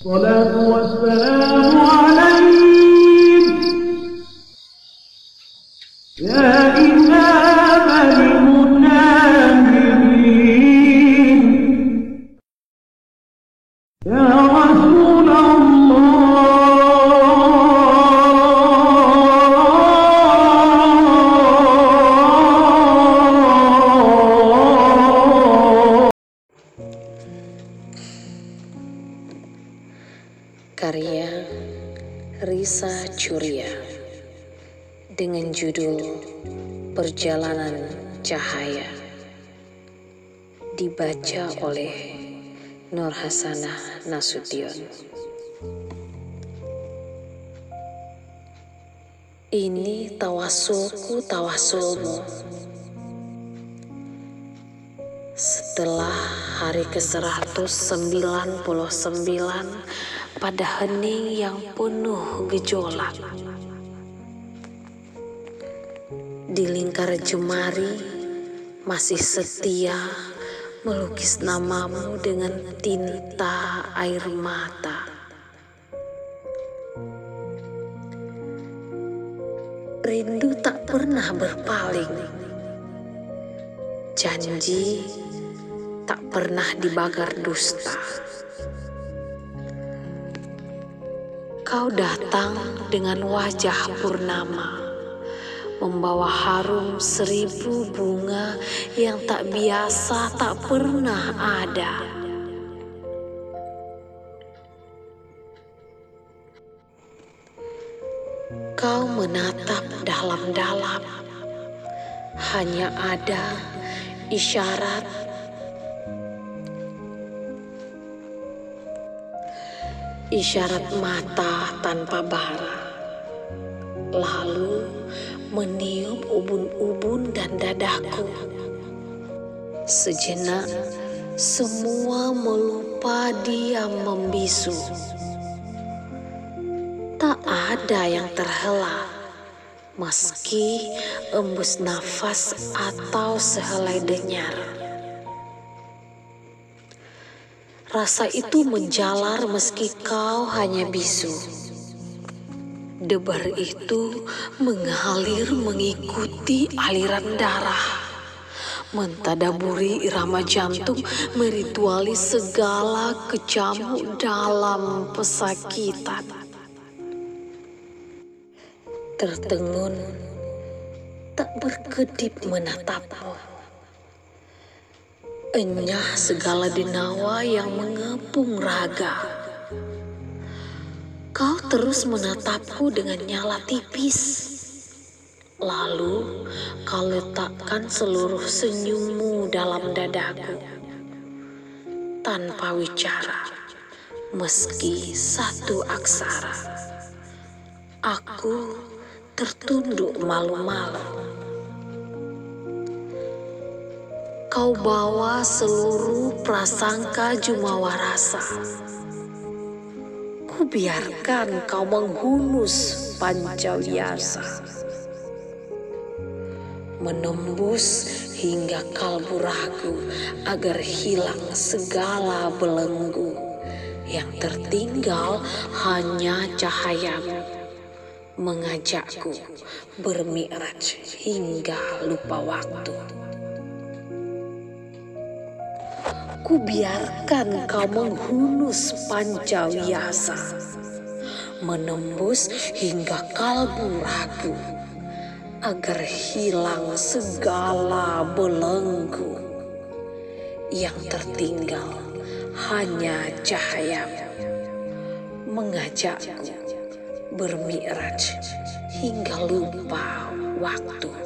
الصلاة والسلام عليك. يا إمام المنافقين يا رسول الله. Risa Curia dengan judul Perjalanan Cahaya dibaca oleh Nur Hasanah Nasution. Ini tawasulku tawasulmu setelah hari ke-199 pada hening yang penuh gejolak. Di lingkar jemari masih setia melukis namamu dengan tinta air mata. Rindu tak pernah berpaling. Janji tak pernah dibagar dusta. Kau datang dengan wajah purnama, membawa harum seribu bunga yang tak biasa, tak pernah ada. Kau menatap dalam-dalam, hanya ada isyarat isyarat mata tanpa bara, lalu meniup ubun-ubun dan dadaku. Sejenak, semua melupa diam membisu. Tak ada yang terhela, meski embus nafas atau sehelai denyar. Rasa itu menjalar meski kau hanya bisu. Debar itu mengalir mengikuti aliran darah. Mentadaburi irama jantung, merituali segala kecamuk dalam pesakitan. Tertengun, tak berkedip menatapmu enyah segala denawa yang mengepung raga. Kau terus menatapku dengan nyala tipis. Lalu kau letakkan seluruh senyummu dalam dadaku. Tanpa wicara, meski satu aksara. Aku tertunduk malu-malu. Kau bawa seluruh prasangka jumawa rasa. Ku biarkan kau menghunus pancawiasa. Menembus hingga kalbu ragu agar hilang segala belenggu. Yang tertinggal hanya cahayamu mengajakku bermi'raj hingga lupa waktu. Ku biarkan kau menghunus pancawiasa, menembus hingga kalbu ragu, agar hilang segala belenggu. Yang tertinggal hanya cahayamu, mengajakku bermi'raj hingga lupa waktu.